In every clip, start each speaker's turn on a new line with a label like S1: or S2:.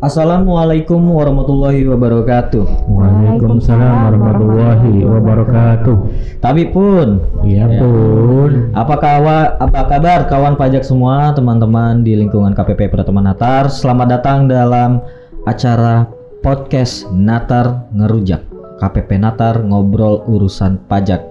S1: Assalamualaikum warahmatullahi wabarakatuh.
S2: Waalaikumsalam warahmatullahi wabarakatuh.
S1: Tapi pun,
S2: Iya
S1: Ya.
S2: pun.
S1: apa kawa, apa kabar kawan pajak semua, teman-teman di lingkungan KPP Pratama Natar? Selamat datang dalam acara podcast Natar Ngerujak. KPP Natar ngobrol urusan pajak.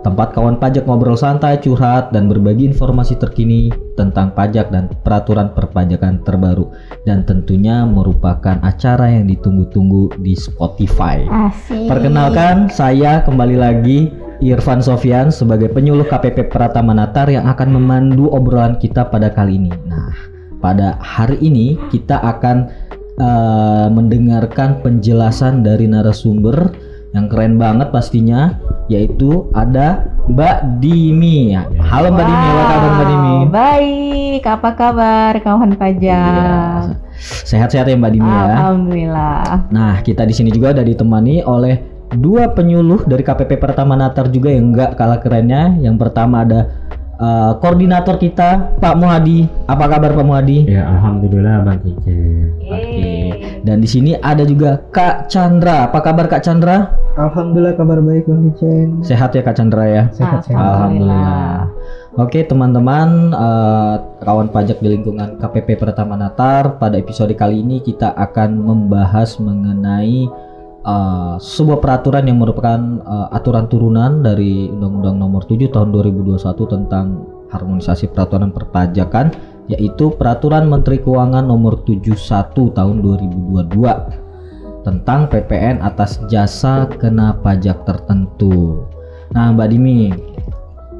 S1: Tempat kawan pajak ngobrol santai, curhat, dan berbagi informasi terkini tentang pajak dan peraturan perpajakan terbaru. Dan tentunya merupakan acara yang ditunggu-tunggu di Spotify.
S3: Asik.
S1: Perkenalkan, saya kembali lagi Irfan Sofian sebagai penyuluh KPP Pratama Natar yang akan memandu obrolan kita pada kali ini. Nah, pada hari ini kita akan eh, mendengarkan penjelasan dari narasumber yang keren banget pastinya, yaitu ada Mbak Dimi. Halo Mbak Dimi, apa kabar Mbak Dimi?
S3: Baik, apa kabar kawan
S1: Iya.
S3: pajak?
S1: Sehat-sehat ya Mbak Dimi ya.
S3: Alhamdulillah.
S1: Nah, kita di sini juga ada ditemani oleh dua penyuluh dari KPP Pertama Natar juga yang enggak kalah kerennya. Yang pertama ada uh, koordinator kita, Pak Muhadi. Apa kabar Pak Muhadi?
S2: Ya alhamdulillah Bang.
S1: Oke. Dan di sini ada juga Kak Chandra. Apa kabar Kak Chandra?
S4: Alhamdulillah kabar baik Bang Icen.
S1: Sehat ya Kak Chandra ya?
S4: Sehat sehat.
S1: Alhamdulillah. Oke teman-teman, eh, kawan pajak di lingkungan KPP Pertama Natar, pada episode kali ini kita akan membahas mengenai eh, sebuah peraturan yang merupakan eh, aturan turunan dari Undang-Undang Nomor 7 Tahun 2021 tentang harmonisasi peraturan perpajakan, yaitu Peraturan Menteri Keuangan Nomor 71 Tahun 2022 tentang PPN atas jasa kena pajak tertentu. Nah, Mbak Dimi,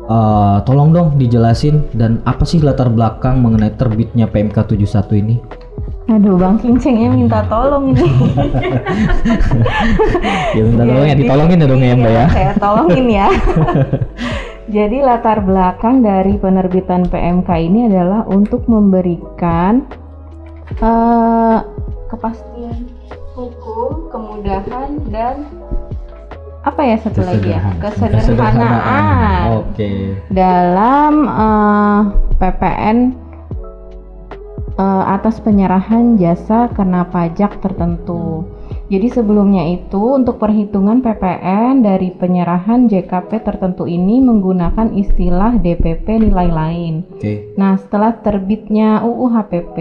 S1: eh, tolong dong dijelasin dan apa sih latar belakang mengenai terbitnya PMK 71 ini?
S3: Aduh, Bang Kincengnya minta tolong ini.
S1: Ya minta tolong ya ditolongin ya dong ya Mbak ya.
S3: iya, Saya tolongin ya. Jadi latar belakang dari penerbitan PMK ini adalah untuk memberikan eh, kepastian hukum, kemudahan dan apa ya satu lagi ya kesederhanaan
S1: Oke.
S3: dalam eh, PPN eh, atas penyerahan jasa kena pajak tertentu. Jadi sebelumnya itu untuk perhitungan PPN dari penyerahan JKP tertentu ini menggunakan istilah DPP nilai lain.
S1: Oke.
S3: Nah, setelah terbitnya UU HPP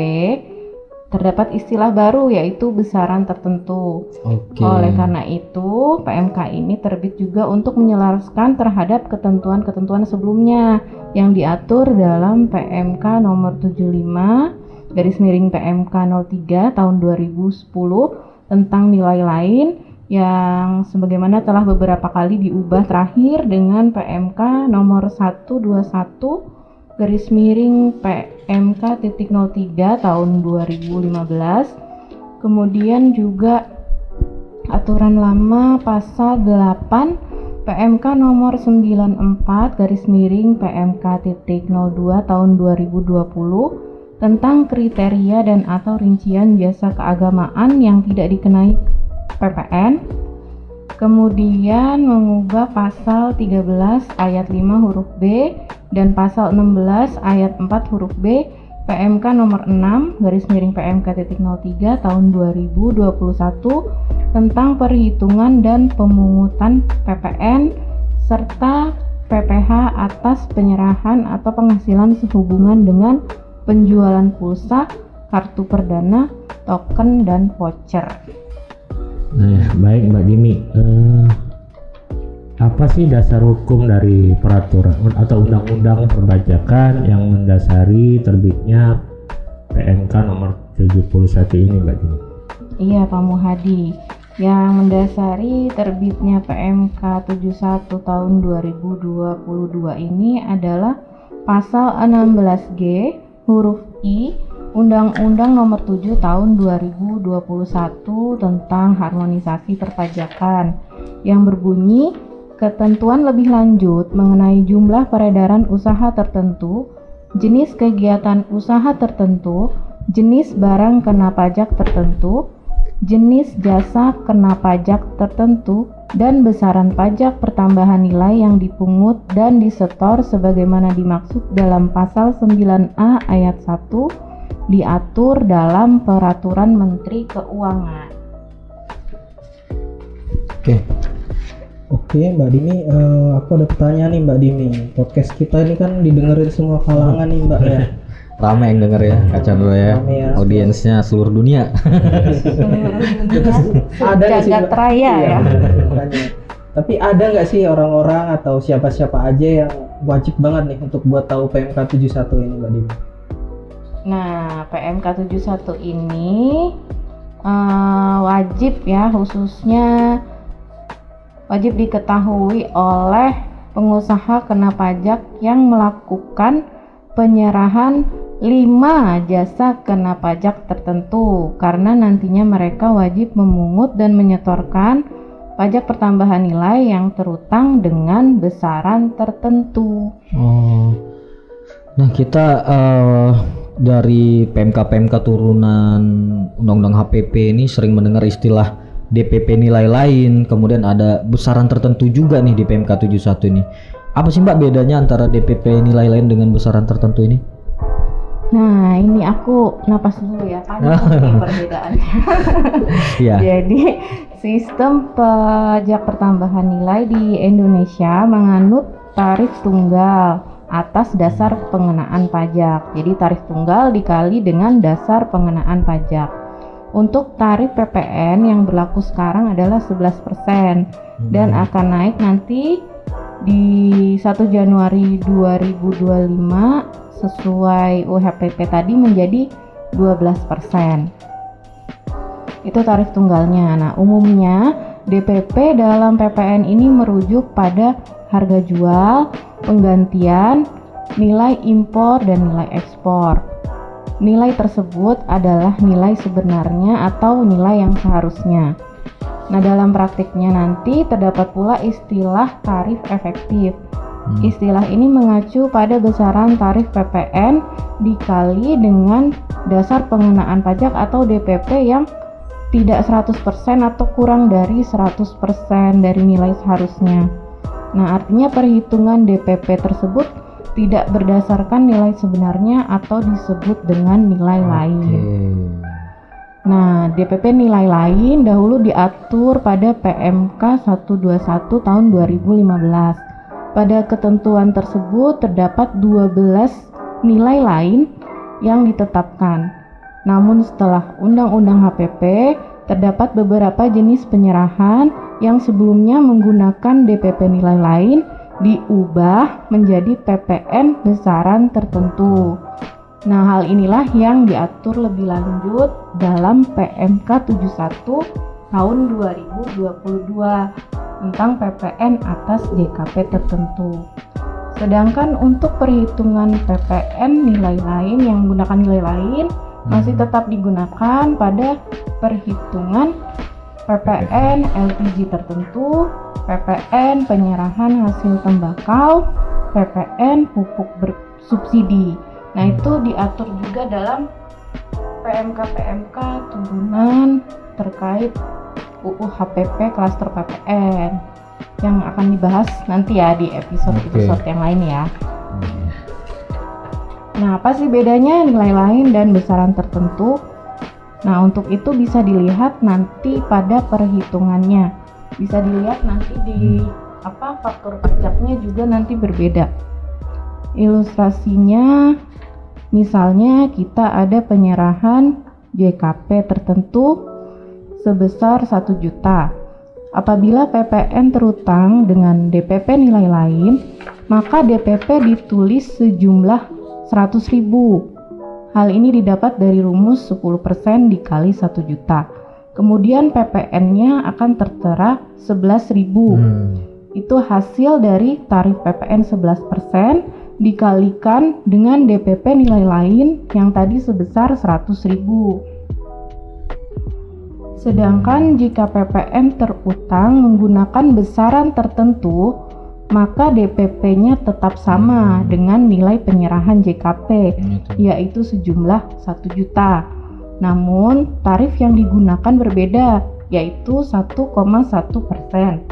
S3: terdapat istilah baru yaitu besaran tertentu.
S1: Oke.
S3: Oleh karena itu, PMK ini terbit juga untuk menyelaraskan terhadap ketentuan-ketentuan sebelumnya yang diatur dalam PMK nomor 75 garis miring PMK 03 tahun 2010 tentang nilai lain yang sebagaimana telah beberapa kali diubah terakhir dengan PMK nomor 121 garis miring PMK titik 03 tahun 2015 kemudian juga aturan lama pasal 8 PMK nomor 94 garis miring PMK titik 02 tahun 2020 tentang kriteria dan atau rincian jasa keagamaan yang tidak dikenai PPN kemudian mengubah pasal 13 ayat 5 huruf B dan pasal 16 ayat 4 huruf B PMK nomor 6 garis miring PMK titik 03 tahun 2021 tentang perhitungan dan pemungutan PPN serta PPH atas penyerahan atau penghasilan sehubungan dengan penjualan pulsa, kartu perdana, token, dan voucher.
S2: Nah, baik Mbak Dimi. Eh, apa sih dasar hukum dari peraturan atau undang-undang perpajakan yang mendasari terbitnya PMK nomor 71 ini Mbak Dimi?
S3: Iya Pak Muhadi, yang mendasari terbitnya PMK 71 tahun 2022 ini adalah pasal 16G huruf I Undang-Undang Nomor 7 Tahun 2021 tentang harmonisasi perpajakan yang berbunyi ketentuan lebih lanjut mengenai jumlah peredaran usaha tertentu, jenis kegiatan usaha tertentu, jenis barang kena pajak tertentu, jenis jasa kena pajak tertentu, dan besaran pajak pertambahan nilai yang dipungut dan disetor sebagaimana dimaksud dalam pasal 9A ayat 1 diatur dalam peraturan Menteri Keuangan.
S4: Oke. Oke, Mbak Dimi, eh, aku ada pertanyaan nih Mbak Dimi. Podcast kita ini kan didengerin semua kalangan nih Mbak ya.
S1: Rame yang denger ya, Kak Chandra ya.
S4: Ya.
S1: Audiensnya seluruh dunia.
S4: ada
S3: Jagat raya
S4: Iya,
S3: ya.
S4: Tapi ada nggak sih orang-orang atau siapa-siapa aja yang wajib banget nih untuk buat tahu PMK 71 ini Mbak Dimi?
S3: Nah, PMK 71 ini eh, wajib ya khususnya wajib diketahui oleh pengusaha kena pajak yang melakukan penyerahan 5 jasa kena pajak tertentu karena nantinya mereka wajib memungut dan menyetorkan pajak pertambahan nilai yang terutang dengan besaran tertentu.
S1: Oh. Nah, kita eh, dari PMK-PMK turunan Undang-Undang HPP ini sering mendengar istilah DPP nilai lain, kemudian ada besaran tertentu juga nih di PMK 71 ini. Apa sih Mbak bedanya antara DPP nilai lain dengan besaran tertentu ini?
S3: Nah, ini aku napas dulu ya, perbedaannya.
S1: Iya.
S3: Jadi, sistem pajak pertambahan nilai di Indonesia menganut tarif tunggal atas dasar pengenaan pajak. Jadi, tarif tunggal dikali dengan dasar pengenaan pajak. Untuk tarif PPN yang berlaku sekarang adalah 11% dan akan naik nanti di 1 Januari 2025 sesuai UHPP tadi menjadi 12%. Itu tarif tunggalnya. Nah, umumnya DPP dalam PPN ini merujuk pada harga jual, penggantian, nilai impor dan nilai ekspor. Nilai tersebut adalah nilai sebenarnya atau nilai yang seharusnya. Nah, dalam praktiknya nanti terdapat pula istilah tarif efektif.
S1: Hmm.
S3: Istilah ini mengacu pada besaran tarif PPN dikali dengan dasar pengenaan pajak atau DPP yang tidak 100% atau kurang dari 100% dari nilai seharusnya. Nah, artinya perhitungan DPP tersebut tidak berdasarkan nilai sebenarnya atau disebut dengan nilai lain. Nah, DPP nilai lain dahulu diatur pada PMK 121 tahun 2015. Pada ketentuan tersebut terdapat 12 nilai lain yang ditetapkan. Namun setelah Undang-Undang HPP terdapat beberapa jenis penyerahan yang sebelumnya menggunakan DPP nilai lain diubah menjadi PPN besaran tertentu. Nah, hal inilah yang diatur lebih lanjut dalam PMK 71 tahun 2022 tentang PPN atas JKP tertentu. Sedangkan untuk perhitungan PPN nilai lain yang menggunakan nilai lain masih tetap digunakan pada perhitungan PPN LPG tertentu, PPN penyerahan hasil tembakau, PPN pupuk bersubsidi. Nah, itu diatur juga dalam PMK-PMK turunan terkait UU HPP klaster PPN yang akan dibahas nanti ya di episode-episode yang lain ya. Nah, apa sih bedanya nilai lain dan besaran tertentu? Nah, untuk itu bisa dilihat nanti pada perhitungannya. Bisa dilihat nanti di apa faktor pajaknya juga nanti berbeda. Ilustrasinya misalnya kita ada penyerahan JKP tertentu sebesar 1 juta. Apabila PPN terutang dengan DPP nilai lain, maka DPP ditulis sejumlah 100.000. Hal ini didapat dari rumus 10% dikali 1 juta. Kemudian PPN-nya akan tertera 11.000.
S1: Hmm.
S3: Itu hasil dari tarif PPN 11% dikalikan dengan DPP nilai lain yang tadi sebesar 100.000. Sedangkan jika PPN terutang menggunakan besaran tertentu, maka DPP-nya tetap sama dengan nilai penyerahan JKP,
S1: Gitu.
S3: yaitu sejumlah 1 juta. Namun, tarif yang digunakan berbeda, yaitu 1,1 persen.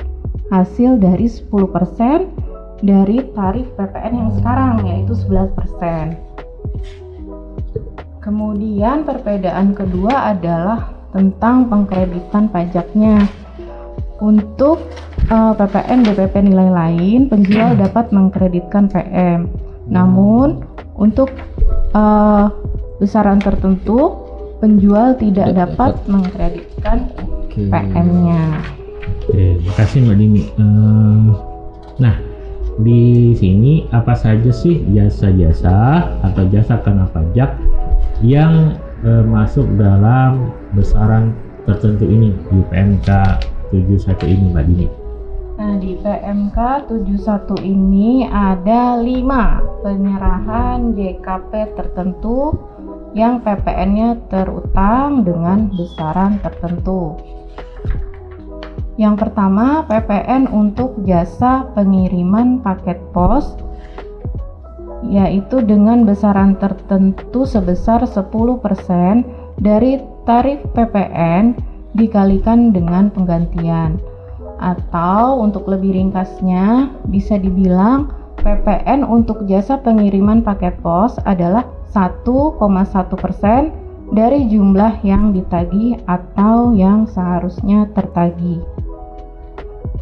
S3: Hasil dari 10 persen dari tarif PPN yang sekarang, yaitu 11 persen. Kemudian perbedaan kedua adalah tentang pengkreditan pajaknya. Untuk uh, PPN BPP nilai lain, penjual dapat mengkreditkan PM. Namun untuk uh, besaran tertentu, penjual tidak dapat mengkreditkan. PM-nya.
S2: Oke, makasih Mbak Dini. Eh, nah, di sini apa saja sih jasa-jasa atau jasa kena pajak yang eh, masuk dalam besaran tertentu ini di PMK 71 ini Mbak Dini?
S3: Nah, di PMK 71 ini ada 5 penyerahan JKP tertentu yang PPN-nya terutang dengan besaran tertentu. Yang pertama, PPN untuk jasa pengiriman paket pos yaitu dengan besaran tertentu sebesar 10% dari tarif PPN dikalikan dengan penggantian. Atau untuk lebih ringkasnya bisa dibilang PPN untuk jasa pengiriman paket pos adalah 1,1% dari jumlah yang ditagih atau yang seharusnya tertagih.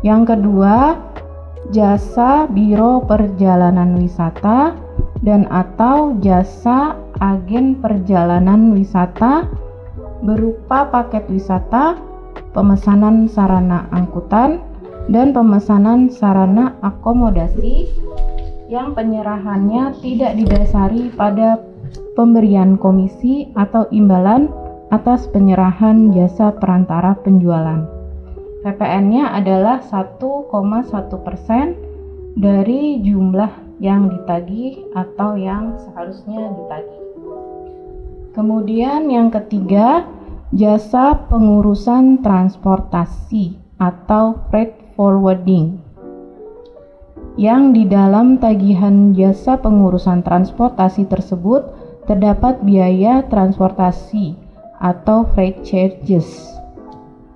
S3: Yang kedua, jasa biro perjalanan wisata dan atau jasa agen perjalanan wisata berupa paket wisata, pemesanan sarana angkutan, dan pemesanan sarana akomodasi yang penyerahannya tidak didasari pada pemberian komisi atau imbalan atas penyerahan jasa perantara penjualan. PPN-nya adalah 1,1% dari jumlah yang ditagih atau yang seharusnya ditagih. Kemudian yang ketiga, jasa pengurusan transportasi atau freight forwarding. Yang di dalam tagihan jasa pengurusan transportasi tersebut terdapat biaya transportasi atau freight charges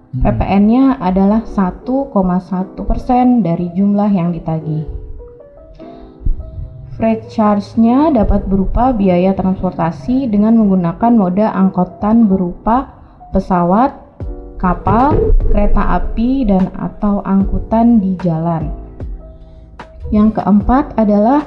S3: PPN-nya adalah 1,1% dari jumlah yang ditagih. Freight charge-nya dapat berupa biaya transportasi dengan menggunakan moda angkutan berupa pesawat, kapal, kereta api, dan atau angkutan di jalan. Yang keempat adalah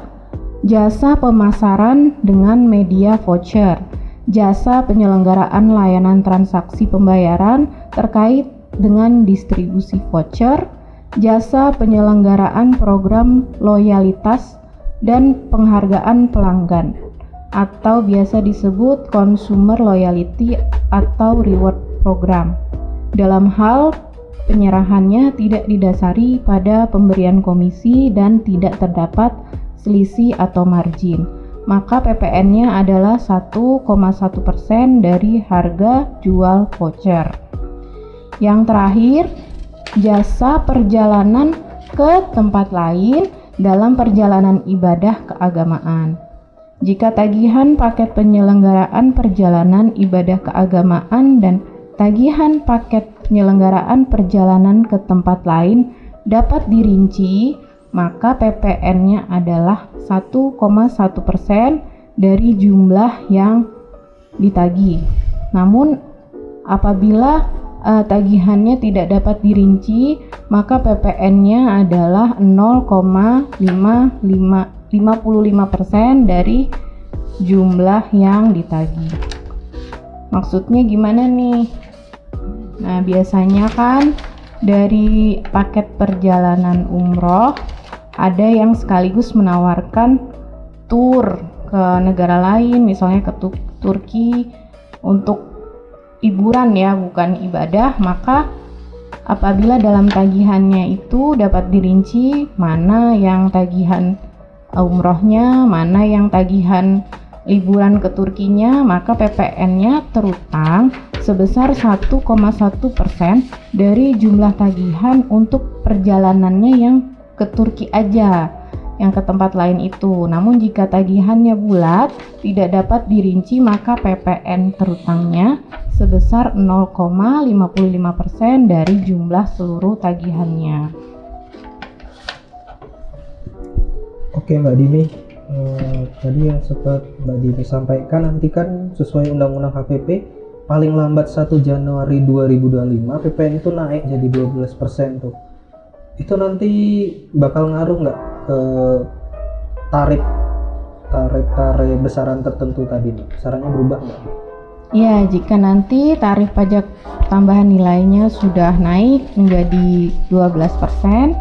S3: jasa pemasaran dengan media voucher jasa penyelenggaraan layanan transaksi pembayaran terkait dengan distribusi voucher, jasa penyelenggaraan program loyalitas dan penghargaan pelanggan atau biasa disebut consumer loyalty atau reward program. Dalam hal penyerahannya tidak didasari pada pemberian komisi dan tidak terdapat selisih atau margin maka PPN-nya adalah 1,1% dari harga jual voucher. Yang terakhir, jasa perjalanan ke tempat lain dalam perjalanan ibadah keagamaan. Jika tagihan paket penyelenggaraan perjalanan ibadah keagamaan dan tagihan paket penyelenggaraan perjalanan ke tempat lain dapat dirinci maka PPN-nya adalah 1,1% dari jumlah yang ditagih. Namun apabila uh, tagihannya tidak dapat dirinci, maka PPN-nya adalah 0,55 dari jumlah yang ditagih. Maksudnya gimana nih? Nah, biasanya kan dari paket perjalanan umroh ada yang sekaligus menawarkan tour ke negara lain, misalnya ke Turki untuk hiburan ya, bukan ibadah, maka apabila dalam tagihannya itu dapat dirinci mana yang tagihan umrohnya, mana yang tagihan liburan ke Turkinya, maka PPN-nya terutang sebesar 1,1% dari jumlah tagihan untuk perjalanannya yang ke Turki aja yang ke tempat lain itu. Namun jika tagihannya bulat tidak dapat dirinci maka PPN terutangnya sebesar 0,55% dari jumlah seluruh tagihannya.
S4: Oke Mbak Dini, eh, tadi yang sempat Mbak Dini sampaikan nanti kan sesuai Undang-Undang HPP paling lambat 1 Januari 2025 PPN itu naik jadi 12% tuh. Itu nanti bakal ngaruh nggak ke tarif tarif tarif besaran tertentu tadi nih? Besarannya berubah nggak?
S3: Ya, jika nanti tarif pajak tambahan nilainya sudah naik menjadi 12%,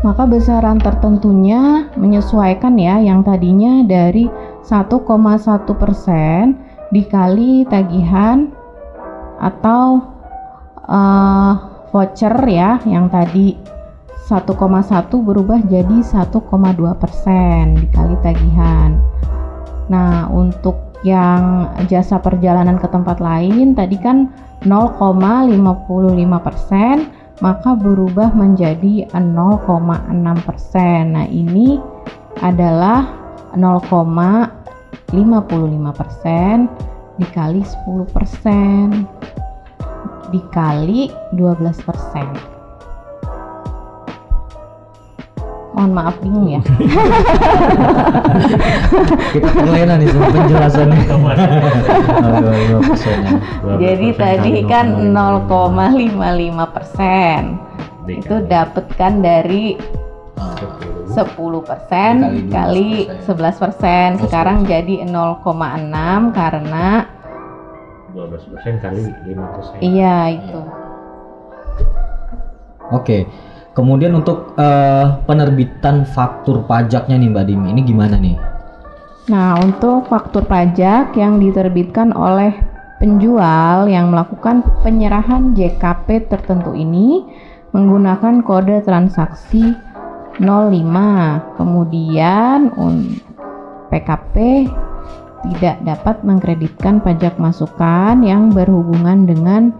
S3: maka besaran tertentunya menyesuaikan ya yang tadinya dari 1,1% dikali tagihan atau eh, voucher ya yang tadi 1,1 berubah jadi 1,2% dikali tagihan. Nah, untuk yang jasa perjalanan ke tempat lain tadi kan 0,55 persen maka berubah menjadi 0,6 persen nah ini adalah 0,55 persen dikali 10 persen dikali 12 persen mohon maaf bingung ya
S1: Kita terlena nih semua penjelasannya. 25%.
S3: Jadi tadi kan 0,55 persen itu dapat kan dari 10 persen kali
S1: 12%.
S3: 11 persen
S1: Oh,
S3: sekarang
S1: 11%.
S3: jadi 0,6 karena
S2: 12% kali 5%.
S3: iya itu
S1: Oke. Kemudian untuk eh, penerbitan faktur pajaknya nih Mbak Dimi, ini gimana nih?
S3: Nah, untuk faktur pajak yang diterbitkan oleh penjual yang melakukan penyerahan JKP tertentu ini menggunakan kode transaksi 05. Kemudian PKP tidak dapat mengkreditkan pajak masukan yang berhubungan dengan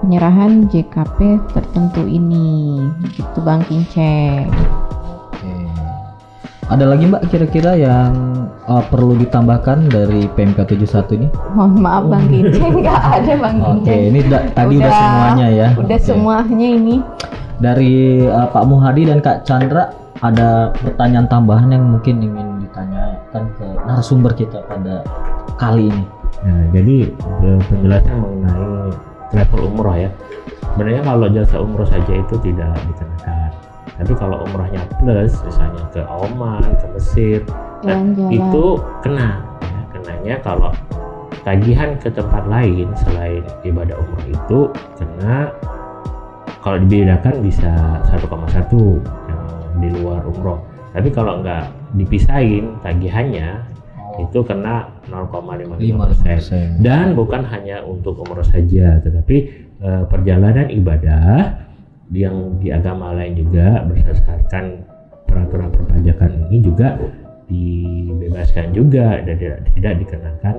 S3: penyerahan JKP tertentu ini. Begitu Bang Kinceng.
S1: Oke. Ada lagi Mbak kira-kira yang eh, perlu ditambahkan dari PMK 71 ini?
S3: Mohon maaf Bang Kinceng, nggak ada Bang
S1: Oke,
S3: Kinceng.
S1: ini da- tadi udah,
S3: Udah-
S1: semuanya ya.
S3: Udah
S1: Oke.
S3: semuanya ini.
S1: Dari eh, Pak Muhadi dan Kak Chandra ada pertanyaan tambahan yang mungkin ingin ditanyakan ke narasumber kita pada kali ini.
S2: Nah, jadi eh, penjelasan mengenai travel umroh ya. Sebenarnya kalau jasa umroh saja itu tidak dikenakan. Tapi kalau umrohnya plus, misalnya ke Oman, ke Mesir, nah,
S3: Jalan-jalan.
S2: itu kena. Ya, kenanya kalau tagihan ke tempat lain selain ibadah umroh itu kena kalau dibedakan bisa 1,1 yang di luar umroh. Tapi kalau nggak dipisahin tagihannya itu kena 0,55 persen
S1: 5%.
S2: dan bukan hanya untuk umroh saja tetapi eh, perjalanan ibadah yang di agama lain juga berdasarkan peraturan perpajakan ini juga dibebaskan juga dan tidak, tidak dikenakan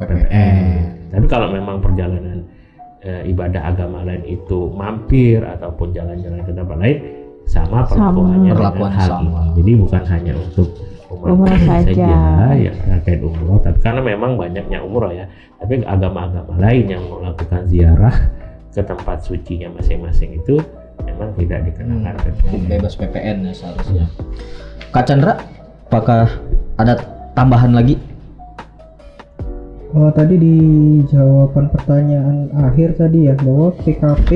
S2: PPN. Tapi kalau memang perjalanan eh, ibadah agama lain itu mampir ataupun jalan-jalan ke tempat lain sama
S3: Sama.
S2: perlakuannya dengan
S1: Perlakuan
S2: hal
S1: sama.
S2: ini. Jadi bukan hanya untuk umat
S3: Umroh saja.
S2: ya terkait umroh. Tapi karena memang banyaknya umroh ya. Tapi agama-agama lain yang melakukan ziarah ke tempat sucinya masing-masing itu memang tidak dikenakan PPN.
S1: Bebas PPN ya seharusnya. Kak Chandra, apakah ada tambahan lagi?
S4: Oh, tadi di jawaban pertanyaan akhir tadi ya bahwa PKP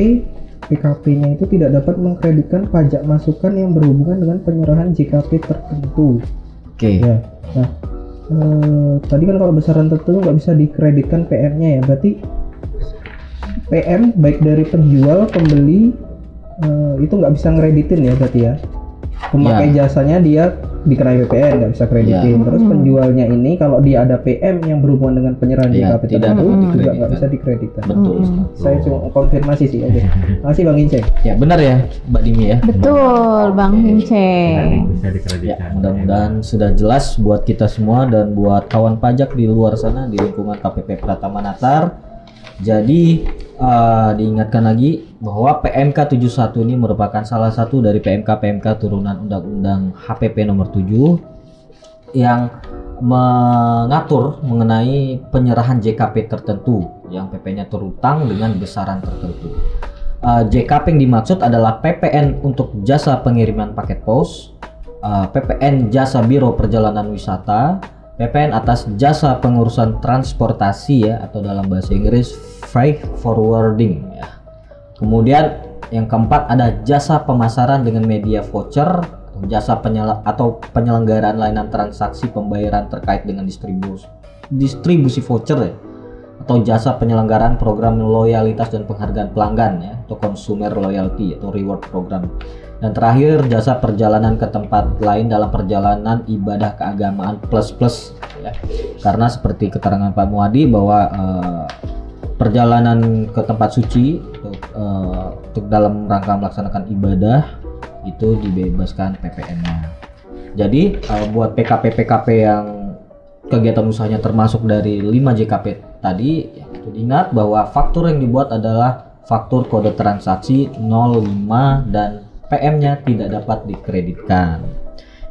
S4: PKP-nya itu tidak dapat mengkreditkan pajak masukan yang berhubungan dengan penyerahan JKP tertentu.
S1: Oke.
S4: Ya. Nah, eh, tadi kan kalau besaran tertentu nggak bisa dikreditkan PM-nya ya. Berarti PM baik dari penjual, pembeli eh, itu nggak bisa ngereditin ya berarti ya. Pemakai jasanya dia dikenai PPN nggak bisa kreditin.
S1: Ya.
S4: Terus
S3: Hmm.
S4: penjualnya ini kalau dia ada PM yang berhubungan dengan penyerahan
S1: Ya,
S4: JKP
S1: tidak
S4: tertentu juga nggak bisa dikreditkan.
S1: Betul.
S3: Mm-mm.
S4: Saya cuma konfirmasi sih. Oke. Makasih Bang Inceng.
S1: Ya benar ya Mbak Dimi ya.
S3: Betul Bang
S1: Oke.
S3: Kinceng.
S2: bisa
S1: Ya,
S2: dikreditkan.
S1: mudah-mudahan sudah jelas buat kita semua dan buat kawan pajak di luar sana di lingkungan KPP Pratama Natar. Jadi eh, diingatkan lagi bahwa PMK 71 ini merupakan salah satu dari PMK-PMK turunan Undang-Undang HPP nomor 7 yang mengatur mengenai penyerahan JKP tertentu yang PP-nya terutang dengan besaran tertentu. Eh, JKP yang dimaksud adalah PPN untuk jasa pengiriman paket pos, uh, PPN Jasa Biro Perjalanan Wisata, PPN atas jasa pengurusan transportasi ya atau dalam bahasa Inggris freight forwarding ya. Kemudian yang keempat ada jasa pemasaran dengan media voucher, jasa penyel atau penyelenggaraan layanan transaksi pembayaran terkait dengan distribusi distribusi voucher ya atau jasa penyelenggaraan program loyalitas dan penghargaan pelanggan ya atau consumer loyalty atau reward program dan terakhir jasa perjalanan ke tempat lain dalam perjalanan ibadah keagamaan plus plus ya karena seperti keterangan Pak Muadi bahwa uh, perjalanan ke tempat suci untuk, uh, untuk dalam rangka melaksanakan ibadah itu dibebaskan PPN-nya. Jadi uh, buat PKP PKP yang kegiatan usahanya termasuk dari 5 JKP tadi ya itu diingat bahwa faktur yang dibuat adalah faktur kode transaksi 05 dan PM-nya tidak dapat dikreditkan.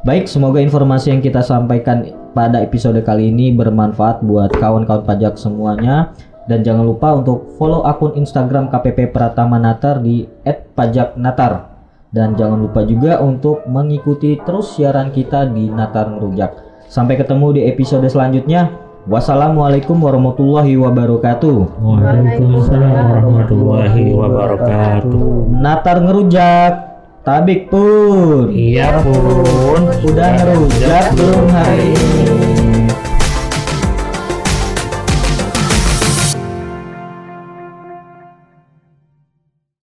S1: Baik, semoga informasi yang kita sampaikan pada episode kali ini bermanfaat buat kawan-kawan pajak semuanya dan jangan lupa untuk follow akun Instagram KPP Pratama Natar di @pajaknatar dan jangan lupa juga untuk mengikuti terus siaran kita di Natar Merujak. Sampai ketemu di episode selanjutnya. Wassalamualaikum warahmatullahi wabarakatuh.
S2: Waalaikumsalam warahmatullahi wabarakatuh.
S1: Natar ngerujak, tabik pun.
S2: Iya pun.
S1: Udah ngerujak belum hari ini?